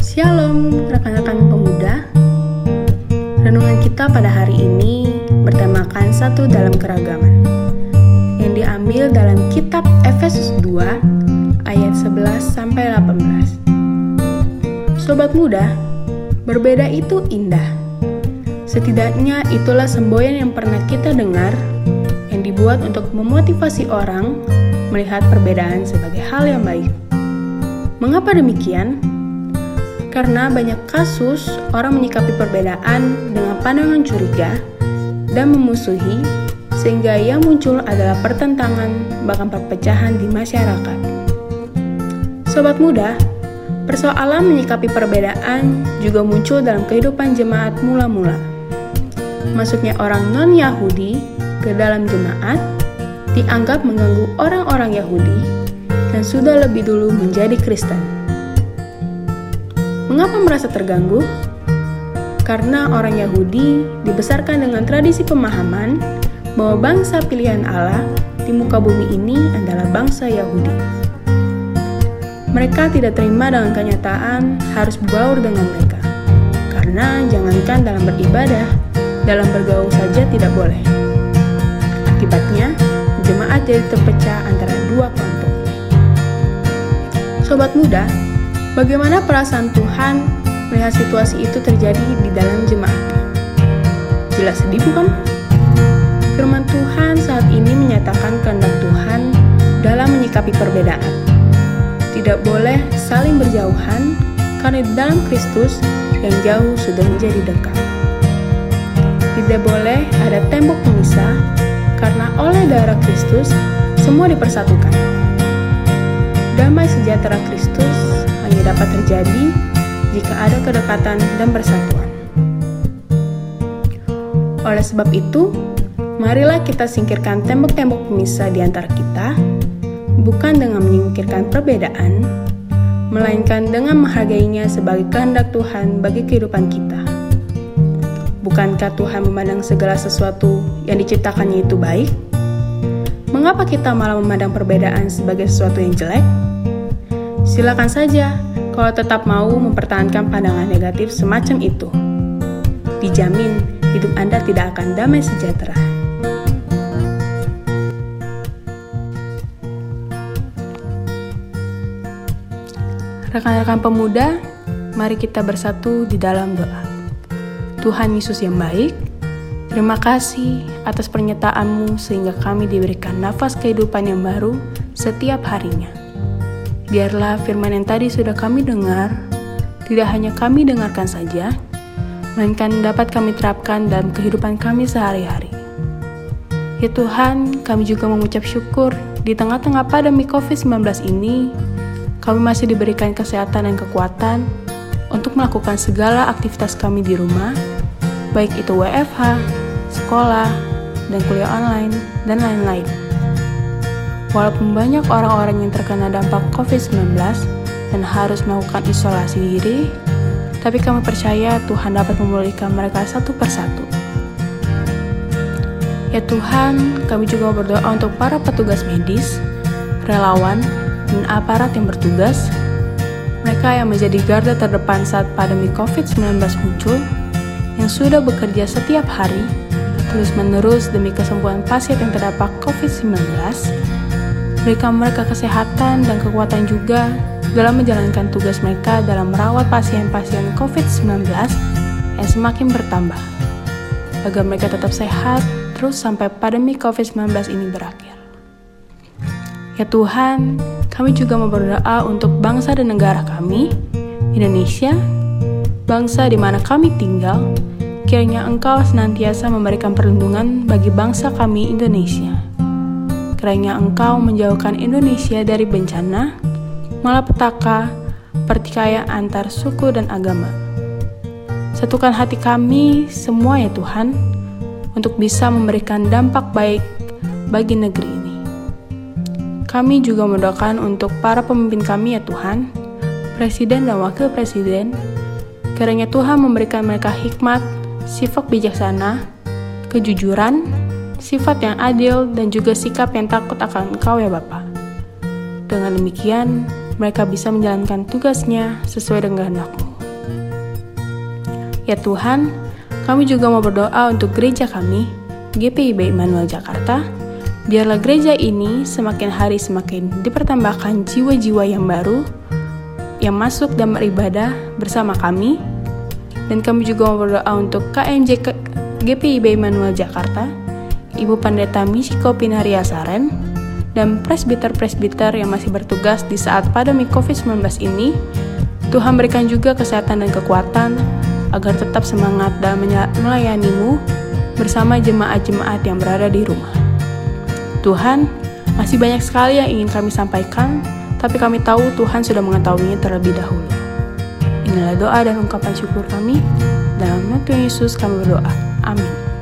Shalom rekan-rekan pemuda Renungan kita pada hari ini bertemakan satu dalam keragaman yang diambil dalam kitab Efesus 2 ayat 11 sampai 18 Sobat muda, berbeda itu indah Setidaknya itulah semboyan yang pernah kita dengar yang dibuat untuk memotivasi orang melihat perbedaan sebagai hal yang baik. Mengapa demikian? Karena banyak kasus orang menyikapi perbedaan dengan pandangan curiga dan memusuhi, sehingga yang muncul adalah pertentangan, bahkan perpecahan di masyarakat. Sobat muda, persoalan menyikapi perbedaan juga muncul dalam kehidupan jemaat mula-mula. Masuknya orang non-Yahudi ke dalam jemaat dianggap mengganggu orang-orang Yahudi dan sudah lebih dulu menjadi Kristen. Mengapa merasa terganggu? Karena orang Yahudi dibesarkan dengan tradisi pemahaman bahwa bangsa pilihan Allah di muka bumi ini adalah bangsa Yahudi. Mereka tidak terima dengan kenyataan harus berbaur dengan mereka, karena jangankan dalam beribadah, dalam bergaul saja tidak boleh. Akibatnya, jemaat jadi terpecah antara dua kelompok. Sobat muda, Bagaimana perasaan Tuhan melihat situasi itu terjadi di dalam jemaatnya? Jelas sedih bukan? Firman Tuhan saat ini menyatakan kehendak Tuhan dalam menyikapi perbedaan. Tidak boleh saling berjauhan karena di dalam Kristus yang jauh sudah menjadi dekat. Tidak boleh ada tembok pemisah karena oleh darah Kristus semua dipersatukan. Damai sejahtera Kristus hanya dapat terjadi jika ada kedekatan dan persatuan. Oleh sebab itu, marilah kita singkirkan tembok-tembok pemisah di antara kita, bukan dengan menyingkirkan perbedaan, melainkan dengan menghargainya sebagai kehendak Tuhan bagi kehidupan kita. Bukankah Tuhan memandang segala sesuatu yang diciptakannya itu baik? Mengapa kita malah memandang perbedaan sebagai sesuatu yang jelek? Silakan saja kalau tetap mau mempertahankan pandangan negatif semacam itu. Dijamin hidup Anda tidak akan damai sejahtera. Rekan-rekan pemuda, mari kita bersatu di dalam doa. Tuhan Yesus yang baik, terima kasih atas pernyataanmu sehingga kami diberikan nafas kehidupan yang baru setiap harinya. Biarlah firman yang tadi sudah kami dengar, tidak hanya kami dengarkan saja, melainkan dapat kami terapkan dalam kehidupan kami sehari-hari. Ya Tuhan, kami juga mengucap syukur di tengah-tengah pandemi COVID-19 ini, kami masih diberikan kesehatan dan kekuatan untuk melakukan segala aktivitas kami di rumah, baik itu WFH, sekolah, dan kuliah online, dan lain-lain. Walaupun banyak orang-orang yang terkena dampak COVID-19 dan harus melakukan isolasi diri, tapi kami percaya Tuhan dapat memulihkan mereka satu persatu. Ya Tuhan, kami juga berdoa untuk para petugas medis, relawan, dan aparat yang bertugas, mereka yang menjadi garda terdepan saat pandemi COVID-19 muncul, yang sudah bekerja setiap hari, terus-menerus demi kesembuhan pasien yang terdapat COVID-19, Berikan mereka kesehatan dan kekuatan juga dalam menjalankan tugas mereka dalam merawat pasien-pasien COVID-19 yang semakin bertambah, agar mereka tetap sehat terus sampai pandemi COVID-19 ini berakhir. Ya Tuhan, kami juga mau berdoa untuk bangsa dan negara kami, Indonesia, bangsa di mana kami tinggal, kiranya Engkau senantiasa memberikan perlindungan bagi bangsa kami Indonesia kiranya engkau menjauhkan Indonesia dari bencana, malapetaka, pertikaian antar suku dan agama. Satukan hati kami semua ya Tuhan, untuk bisa memberikan dampak baik bagi negeri ini. Kami juga mendoakan untuk para pemimpin kami ya Tuhan, Presiden dan Wakil Presiden, kiranya Tuhan memberikan mereka hikmat, sifat bijaksana, kejujuran, sifat yang adil, dan juga sikap yang takut akan Engkau ya Bapa. Dengan demikian, mereka bisa menjalankan tugasnya sesuai dengan kehendak-Mu. Ya Tuhan, kami juga mau berdoa untuk gereja kami, GPIB Immanuel Jakarta, biarlah gereja ini semakin hari semakin dipertambahkan jiwa-jiwa yang baru, yang masuk dan beribadah bersama kami, dan kami juga mau berdoa untuk KMJ GPIB Immanuel Jakarta, Ibu Pendeta Mishiko Pinaria Saren, dan presbiter-presbiter yang masih bertugas di saat pandemi COVID-19 ini, Tuhan berikan juga kesehatan dan kekuatan agar tetap semangat dalam melayanimu bersama jemaat-jemaat yang berada di rumah. Tuhan, masih banyak sekali yang ingin kami sampaikan, tapi kami tahu Tuhan sudah mengetahuinya terlebih dahulu. Inilah doa dan ungkapan syukur kami. Dalam nama Tuhan Yesus kami berdoa. Amin.